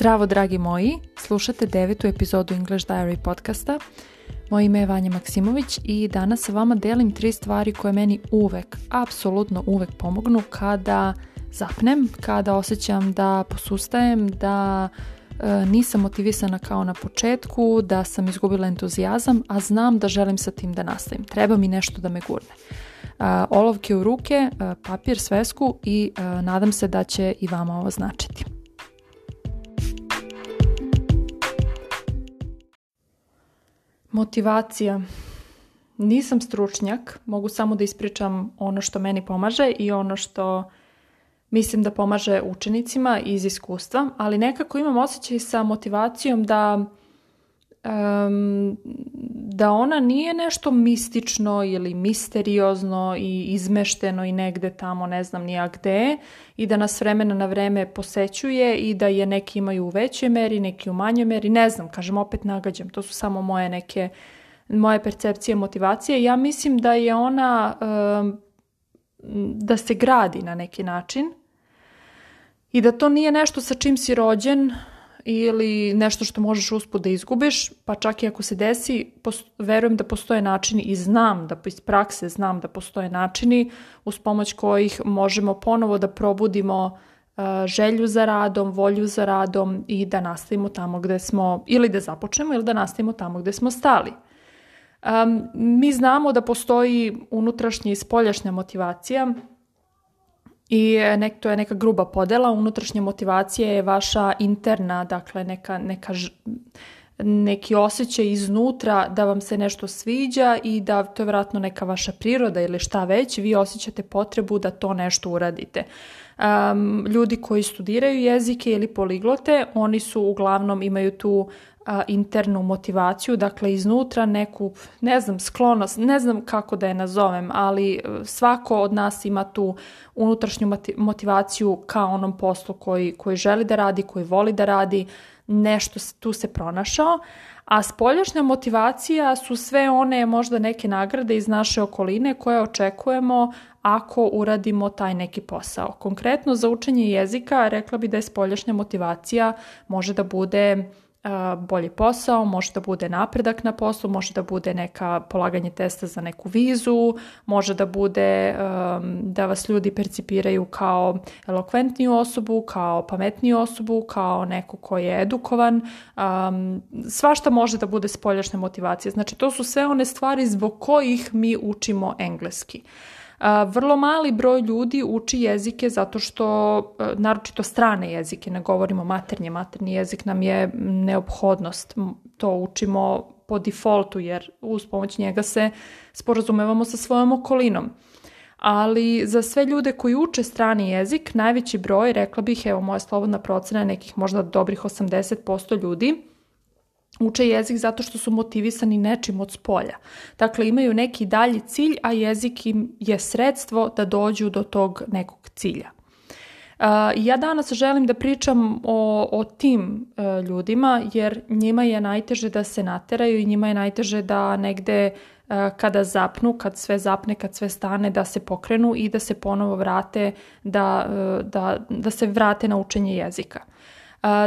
Zdravo, dragi moji! Slušate devetu epizodu English Diary podcasta. Moje ime je Vanja Maksimović i danas sa vama delim tri stvari koje meni uvek, apsolutno uvek pomognu kada zapnem, kada osjećam da posustajem, da e, nisam motivisana kao na početku, da sam izgubila entuzijazam, a znam da želim sa tim da nastavim. Treba mi nešto da me gurne. E, olovke u ruke, e, papir, svesku i nadam se da će i vama ovo značiti. Motivacija. Nisam stručnjak, mogu samo da ispričam ono što meni pomaže i ono što mislim da pomaže učenicima iz iskustva, ali nekako imam osjećaj sa motivacijom da da ona nije nešto mistično ili misteriozno i izmešteno i negde tamo ne znam ni gde i da nas vremena na vreme posećuje i da je neki imaju u većoj meri, neki u manjoj meri, ne znam, kažem opet nagađam, to su samo moje neke, moje percepcije, motivacije. Ja mislim da je ona, da se gradi na neki način i da to nije nešto sa čim si rođen, ili nešto što možeš usput da izgubiš, pa čak i ako se desi, verujem da postoje načini i znam da iz prakse znam da postoje načini uz pomoć kojih možemo ponovo da probudimo e, želju za radom, volju za radom i da nastavimo tamo gdje smo, ili da započnemo ili da nastavimo tamo gdje smo stali. mi znamo da postoji unutrašnja i spoljašnja motivacija, i e, nek, to je neka gruba podjela, unutrašnja motivacija je vaša interna, dakle neka, neka neki osjećaj iznutra da vam se nešto sviđa i da to je vjerojatno neka vaša priroda ili šta već, vi osjećate potrebu da to nešto uradite. Um, ljudi koji studiraju jezike ili poliglote, oni su uglavnom imaju tu a, internu motivaciju, dakle iznutra neku, ne znam, sklonost, ne znam kako da je nazovem, ali e, svako od nas ima tu unutrašnju motivaciju kao onom poslu koji, koji želi da radi, koji voli da radi, nešto tu se pronašao, a spoljašnja motivacija su sve one možda neke nagrade iz naše okoline koje očekujemo ako uradimo taj neki posao. Konkretno za učenje jezika rekla bi da je spoljašnja motivacija može da bude bolji posao, može da bude napredak na poslu, može da bude neka polaganje testa za neku vizu, može da bude da vas ljudi percipiraju kao elokventniju osobu, kao pametniju osobu, kao neku ko je edukovan, svašta može da bude spoljašnja motivacija. Znači to su sve one stvari zbog kojih mi učimo engleski. Vrlo mali broj ljudi uči jezike zato što, e, naročito strane jezike, ne govorimo maternje, materni jezik nam je neophodnost, to učimo po defaultu jer uz pomoć njega se sporazumevamo sa svojom okolinom. Ali za sve ljude koji uče strani jezik, najveći broj, rekla bih, evo moja slobodna procena, nekih možda dobrih 80% ljudi, uče jezik zato što su motivisani nečim od spolja. Dakle, imaju neki dalji cilj, a jezik im je sredstvo da dođu do tog nekog cilja. Ja danas želim da pričam o, o tim e, ljudima jer njima je najteže da se nateraju i njima je najteže da negde e, kada zapnu, kad sve zapne, kad sve stane, da se pokrenu i da se ponovo vrate, da, e, da, da se vrate na učenje jezika.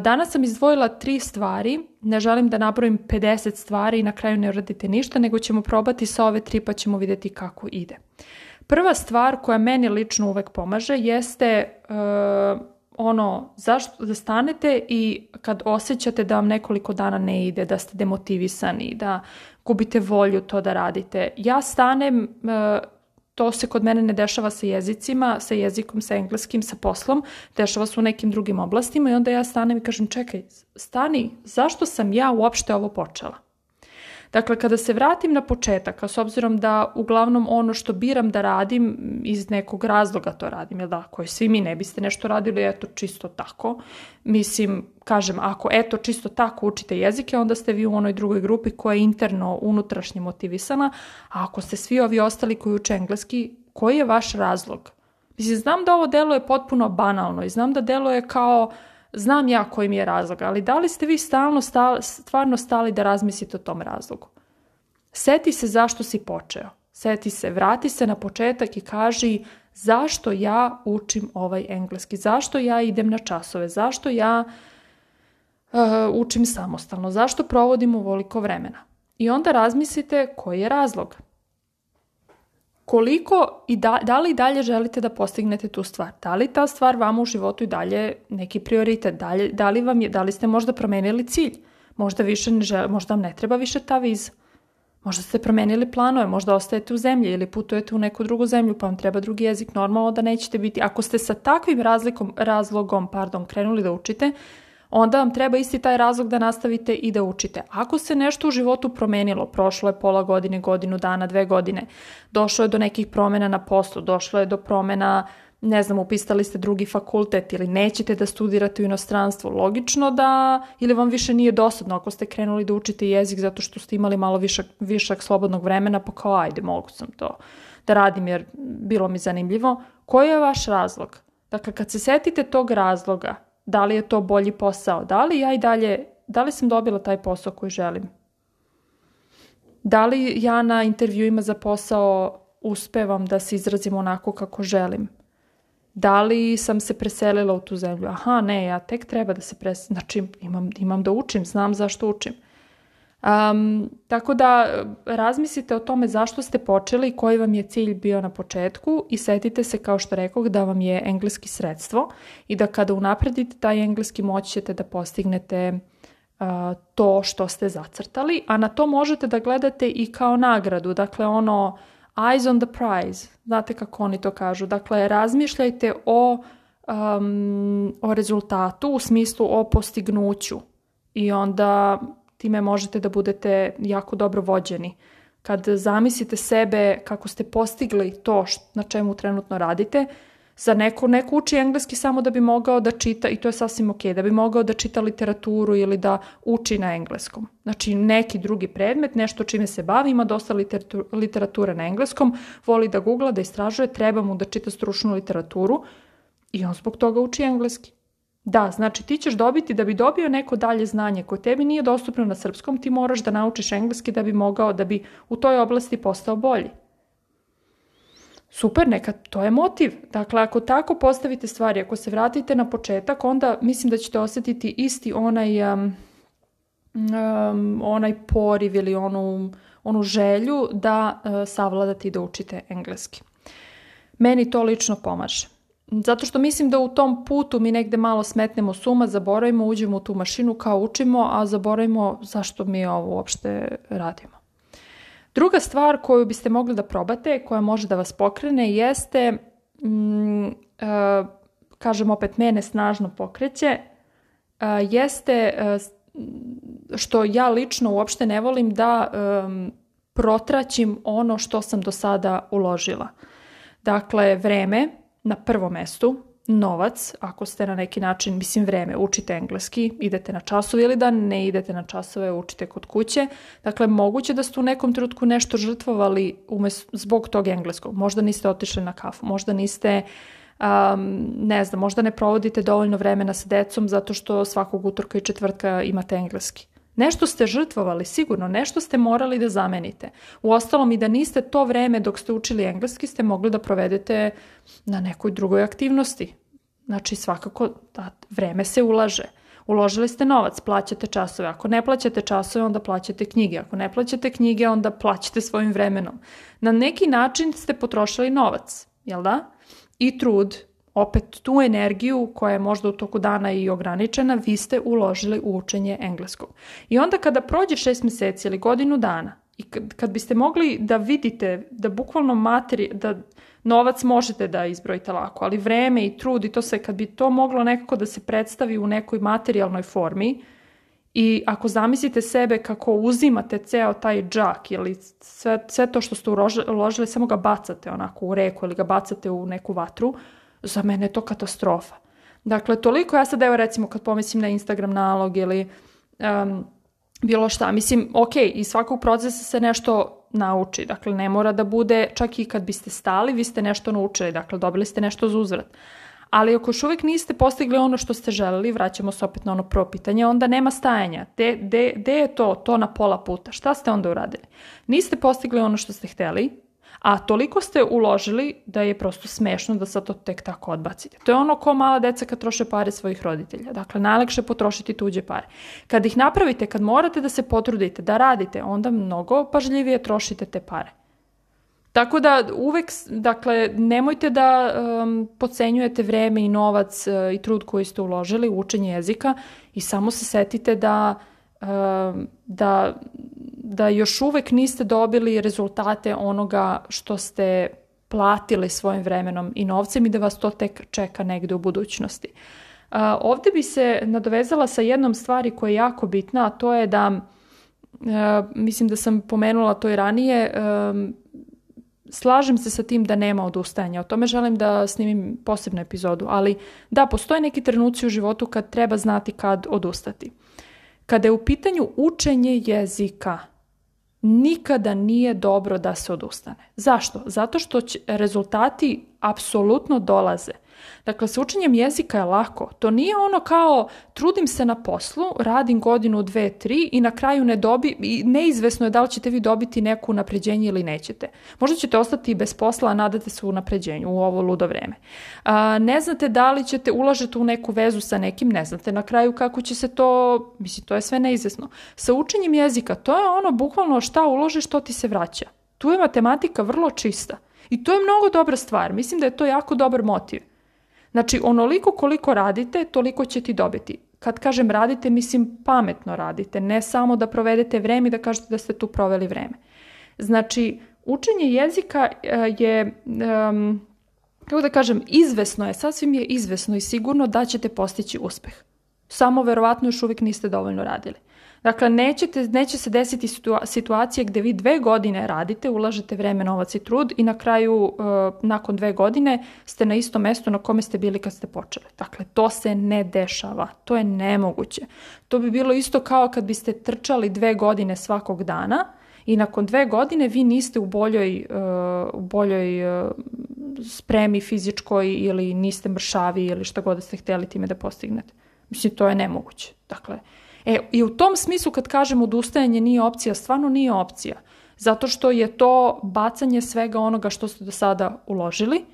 Danas sam izdvojila tri stvari. Ne želim da napravim 50 stvari i na kraju ne radite ništa, nego ćemo probati sa ove tri pa ćemo vidjeti kako ide. Prva stvar koja meni lično uvek pomaže jeste e, ono zašto da stanete i kad osjećate da vam nekoliko dana ne ide, da ste demotivisani, da gubite volju to da radite. Ja stanem e, to se kod mene ne dešava sa jezicima, sa jezikom, sa engleskim, sa poslom, dešava se u nekim drugim oblastima i onda ja stanem i kažem čekaj, stani, zašto sam ja uopšte ovo počela? Dakle, kada se vratim na početak, a s obzirom da uglavnom ono što biram da radim, iz nekog razloga to radim, jel da, koje svi mi ne biste nešto radili, eto, čisto tako. Mislim, kažem, ako eto, čisto tako učite jezike, onda ste vi u onoj drugoj grupi koja je interno, unutrašnje motivisana, a ako ste svi ovi ostali koji uče engleski, koji je vaš razlog? Mislim, znam da ovo je potpuno banalno i znam da je kao znam ja koji mi je razlog, ali da li ste vi stalno stvarno stali da razmislite o tom razlogu? Seti se zašto si počeo. Seti se, vrati se na početak i kaži zašto ja učim ovaj engleski, zašto ja idem na časove, zašto ja eh, učim samostalno, zašto provodim ovoliko vremena. I onda razmislite koji je razlog koliko i da, da li dalje želite da postignete tu stvar. Da li ta stvar vam u životu i dalje neki prioritet, da, li vam je, da li ste možda promenili cilj, možda, više ne žel, možda vam ne treba više ta viza. Možda ste promijenili planove, možda ostajete u zemlji ili putujete u neku drugu zemlju pa vam treba drugi jezik, normalno da nećete biti. Ako ste sa takvim razlikom, razlogom pardon, krenuli da učite, onda vam treba isti taj razlog da nastavite i da učite. Ako se nešto u životu promenilo, prošlo je pola godine, godinu dana, dve godine, došlo je do nekih promjena na poslu, došlo je do promjena, ne znam, upistali ste drugi fakultet ili nećete da studirate u inostranstvu, logično da, ili vam više nije dosadno ako ste krenuli da učite jezik zato što ste imali malo višak, višak slobodnog vremena, pa kao ajde, mogu sam to da radim jer bilo mi zanimljivo. Koji je vaš razlog? Dakle, kad se setite tog razloga, da li je to bolji posao, da li ja i dalje, da li sam dobila taj posao koji želim. Da li ja na intervjuima za posao uspevam da se izrazim onako kako želim? Da li sam se preselila u tu zemlju? Aha, ne, ja tek treba da se preselim. Znači, imam, imam da učim, znam zašto učim. Um, tako da razmislite o tome zašto ste počeli i koji vam je cilj bio na početku i setite se kao što rekoh da vam je engleski sredstvo i da kada unapredite taj engleski moć ćete da postignete to što ste zacrtali, a na to možete da gledate i kao nagradu, dakle ono eyes on the prize, znate kako oni to kažu, dakle razmišljajte o, um, o rezultatu u smislu o postignuću i onda time možete da budete jako dobro vođeni. Kad zamislite sebe kako ste postigli to na čemu trenutno radite, za neko, neko uči engleski samo da bi mogao da čita, i to je sasvim ok, da bi mogao da čita literaturu ili da uči na engleskom. Znači neki drugi predmet, nešto čime se bavi, ima dosta literature na engleskom, voli da googla, da istražuje, treba mu da čita stručnu literaturu i on zbog toga uči engleski. Da, znači ti ćeš dobiti, da bi dobio neko dalje znanje koje tebi nije dostupno na srpskom, ti moraš da naučiš engleski da bi mogao, da bi u toj oblasti postao bolji. Super, neka, to je motiv. Dakle, ako tako postavite stvari, ako se vratite na početak, onda mislim da ćete osjetiti isti onaj, onaj poriv ili onu, želju da uh, savladate i da učite engleski. Meni to lično pomaže. Zato što mislim da u tom putu mi negde malo smetnemo suma, zaboravimo, uđemo u tu mašinu kao učimo, a zaboravimo zašto mi ovo uopšte radimo. Druga stvar koju biste mogli da probate, koja može da vas pokrene, jeste, mm, e, kažem opet, mene snažno pokreće, e, jeste e, što ja lično uopšte ne volim da protraćim ono što sam do sada uložila. Dakle, vreme, na prvom mestu novac, ako ste na neki način, mislim vreme, učite engleski, idete na časove ili da ne idete na časove, učite kod kuće. Dakle, moguće da ste u nekom trenutku nešto žrtvovali umjesto zbog tog engleskog. Možda niste otišli na kafu, možda niste um, ne znam, možda ne provodite dovoljno vremena sa decom zato što svakog utorka i četvrtka imate engleski. Nešto ste žrtvovali, sigurno, nešto ste morali da zamenite. Uostalom i da niste to vreme dok ste učili engleski ste mogli da provedete na nekoj drugoj aktivnosti. Znači svakako da vreme se ulaže. Uložili ste novac, plaćate časove. Ako ne plaćate časove, onda plaćate knjige. Ako ne plaćate knjige, onda plaćate svojim vremenom. Na neki način ste potrošili novac, jel da? I trud, opet tu energiju koja je možda u toku dana i ograničena, vi ste uložili u učenje engleskog. I onda kada prođe šest mjeseci ili godinu dana, i kad, kad biste mogli da vidite da bukvalno da novac možete da izbrojite lako, ali vreme i trud i to sve, kad bi to moglo nekako da se predstavi u nekoj materijalnoj formi, i ako zamislite sebe kako uzimate ceo taj džak ili sve, sve to što ste uložili, samo ga bacate onako u reku ili ga bacate u neku vatru, za mene je to katastrofa. Dakle, toliko ja sad evo recimo kad pomislim na Instagram nalog ili bilo šta, mislim, ok, iz svakog procesa se nešto nauči, dakle ne mora da bude, čak i kad biste stali, vi ste nešto naučili, dakle dobili ste nešto za uzvrat. Ali ako još uvijek niste postigli ono što ste želeli, vraćamo se opet na ono prvo pitanje, onda nema stajanja. de je to? To na pola puta. Šta ste onda uradili? Niste postigli ono što ste hteli, a toliko ste uložili da je prosto smešno da sad to tek tako odbacite. To je ono ko mala deca kad troše pare svojih roditelja. Dakle, najlakše potrošiti tuđe pare. Kad ih napravite, kad morate da se potrudite, da radite, onda mnogo pažljivije trošite te pare. Tako da uvek, dakle, nemojte da um, pocenjujete vreme i novac uh, i trud koji ste uložili u učenje jezika i samo se setite da, um, da da još uvek niste dobili rezultate onoga što ste platili svojim vremenom i novcem i da vas to tek čeka negdje u budućnosti. A, bi se nadovezala sa jednom stvari koja je jako bitna, a to je da, e, mislim da sam pomenula to i ranije, e, slažem se sa tim da nema odustajanja. O tome želim da snimim posebnu epizodu, ali da, postoje neki trenuci u životu kad treba znati kad odustati. Kada je u pitanju učenje jezika, nikada nije dobro da se odustane. Zašto? Zato što će, rezultati apsolutno dolaze. Dakle, sa učenjem jezika je lako. To nije ono kao trudim se na poslu, radim godinu, dve, tri i na kraju ne dobi, i neizvesno je da li ćete vi dobiti neku unapređenje ili nećete. Možda ćete ostati bez posla, a nadate se u napređenju u ovo ludo vreme. A, ne znate da li ćete ulažete u neku vezu sa nekim, ne znate na kraju kako će se to, mislim, to je sve neizvesno. Sa učenjem jezika, to je ono bukvalno šta uložiš, to ti se vraća. Tu je matematika vrlo čista. I to je mnogo dobra stvar. Mislim da je to jako dobar motiv. Znači, onoliko koliko radite, toliko će ti dobiti. Kad kažem radite, mislim pametno radite, ne samo da provedete vrijeme i da kažete da ste tu proveli vrijeme. Znači, učenje jezika eh, je, kako da kažem, izvesno je, sasvim je izvesno i sigurno da ćete postići uspeh. Samo verovatno još uvijek niste dovoljno radili. Dakle, nećete, neće se desiti situacije gdje vi dve godine radite, ulažete vrijeme, novac i trud i na kraju, e, nakon dve godine, ste na istom mjestu na kome ste bili kad ste počeli. Dakle, to se ne dešava. To je nemoguće. To bi bilo isto kao kad biste trčali dve godine svakog dana i nakon dve godine vi niste u boljoj, e, u boljoj e, spremi fizičkoj ili niste mršavi ili šta god da ste htjeli time da postignete. Mislim, to je nemoguće. Dakle, E, I u tom smislu kad kažem odustajanje nije opcija, stvarno nije opcija. Zato što je to bacanje svega onoga što ste do sada uložili,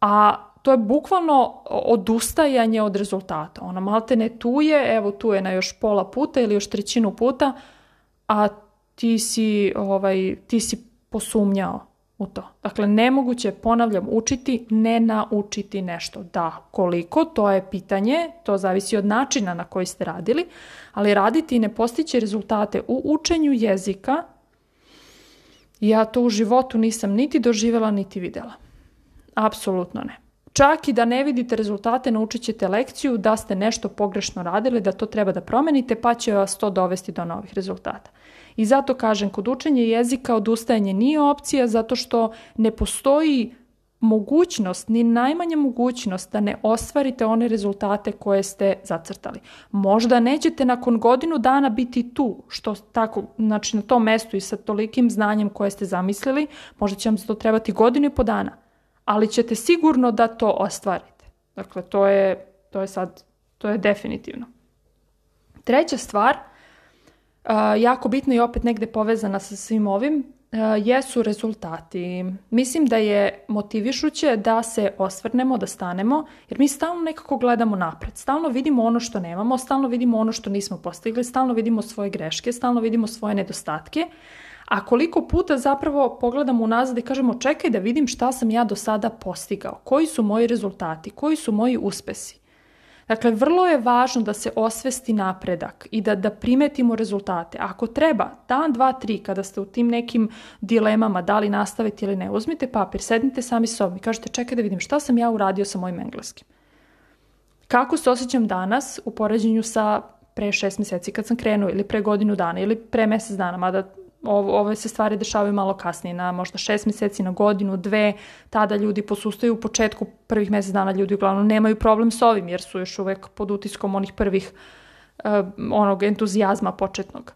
a to je bukvalno odustajanje od rezultata. Ona malte ne tu je, evo tu je na još pola puta ili još trećinu puta, a ti si, ovaj, ti si posumnjao u to. Dakle, nemoguće je, ponavljam, učiti, ne naučiti nešto. Da, koliko, to je pitanje, to zavisi od načina na koji ste radili, ali raditi i ne postići rezultate u učenju jezika, ja to u životu nisam niti doživjela, niti vidjela. Apsolutno ne. Čak i da ne vidite rezultate, naučit ćete lekciju da ste nešto pogrešno radili, da to treba da promenite, pa će vas to dovesti do novih rezultata. I zato kažem, kod učenja jezika odustajanje nije opcija zato što ne postoji mogućnost, ni najmanja mogućnost da ne ostvarite one rezultate koje ste zacrtali. Možda nećete nakon godinu dana biti tu, što tako, znači na tom mestu i sa tolikim znanjem koje ste zamislili, možda će vam to trebati godinu i po dana ali ćete sigurno da to ostvarite. Dakle, to je, to je sad, to je definitivno. Treća stvar, e, jako bitna i opet negdje povezana sa svim ovim, e, jesu rezultati. Mislim da je motivišuće da se osvrnemo, da stanemo, jer mi stalno nekako gledamo napred, stalno vidimo ono što nemamo, stalno vidimo ono što nismo postigli, stalno vidimo svoje greške, stalno vidimo svoje nedostatke, a koliko puta zapravo pogledamo unazad i kažemo čekaj da vidim šta sam ja do sada postigao, koji su moji rezultati, koji su moji uspesi. Dakle, vrlo je važno da se osvesti napredak i da, da primetimo rezultate. Ako treba, dan, dva, tri, kada ste u tim nekim dilemama da li nastaviti ili ne, uzmite papir, sednite sami sobom i kažete čekaj da vidim šta sam ja uradio sa mojim engleskim. Kako se osjećam danas u poređenju sa pre šest mjeseci kad sam krenuo ili pre godinu dana ili pre mjesec dana, mada ove se stvari dešavaju malo kasnije, na možda šest mjeseci, na godinu, dve, tada ljudi posustaju u početku prvih mjesec dana, ljudi uglavnom nemaju problem s ovim jer su još uvijek pod utiskom onih prvih eh, onog entuzijazma početnog.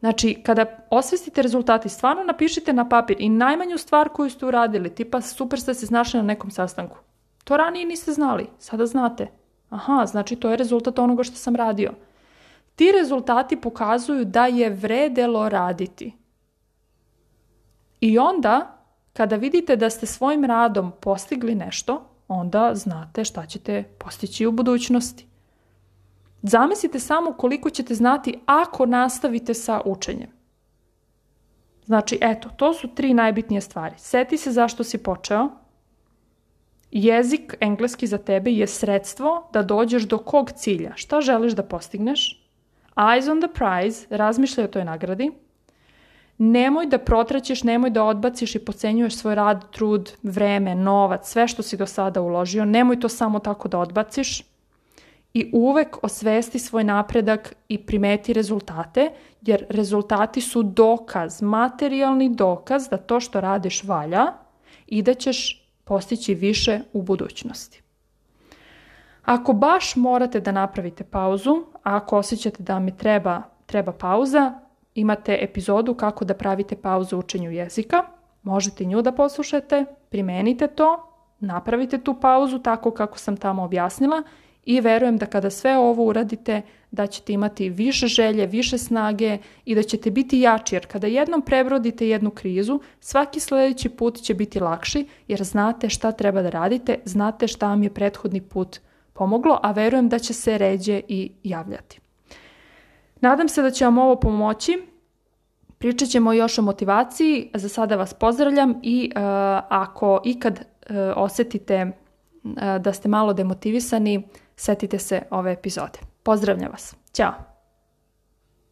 Znači, kada osvestite rezultati, stvarno napišite na papir i najmanju stvar koju ste uradili, tipa super ste se znašli na nekom sastanku. To ranije niste znali, sada znate. Aha, znači to je rezultat onoga što sam radio. Ti rezultati pokazuju da je vredelo raditi. I onda, kada vidite da ste svojim radom postigli nešto, onda znate šta ćete postići u budućnosti. Zamislite samo koliko ćete znati ako nastavite sa učenjem. Znači, eto, to su tri najbitnije stvari. Seti se zašto si počeo. Jezik engleski za tebe je sredstvo da dođeš do kog cilja, šta želiš da postigneš. Eyes on the prize, razmišljaj o toj nagradi nemoj da protraćeš, nemoj da odbaciš i pocenjuješ svoj rad, trud, vreme, novac, sve što si do sada uložio, nemoj to samo tako da odbaciš i uvek osvesti svoj napredak i primeti rezultate, jer rezultati su dokaz, materijalni dokaz da to što radiš valja i da ćeš postići više u budućnosti. Ako baš morate da napravite pauzu, ako osjećate da mi treba, treba pauza, imate epizodu kako da pravite pauzu učenju jezika. Možete nju da poslušate, primenite to, napravite tu pauzu tako kako sam tamo objasnila i verujem da kada sve ovo uradite da ćete imati više želje, više snage i da ćete biti jači jer kada jednom prebrodite jednu krizu svaki sljedeći put će biti lakši jer znate šta treba da radite, znate šta vam je prethodni put pomoglo, a verujem da će se ređe i javljati. Nadam se da će vam ovo pomoći. Pričat ćemo još o motivaciji. Za sada vas pozdravljam i e, ako ikad e, osjetite e, da ste malo demotivisani, setite se ove epizode. Pozdravljam vas. Ćao!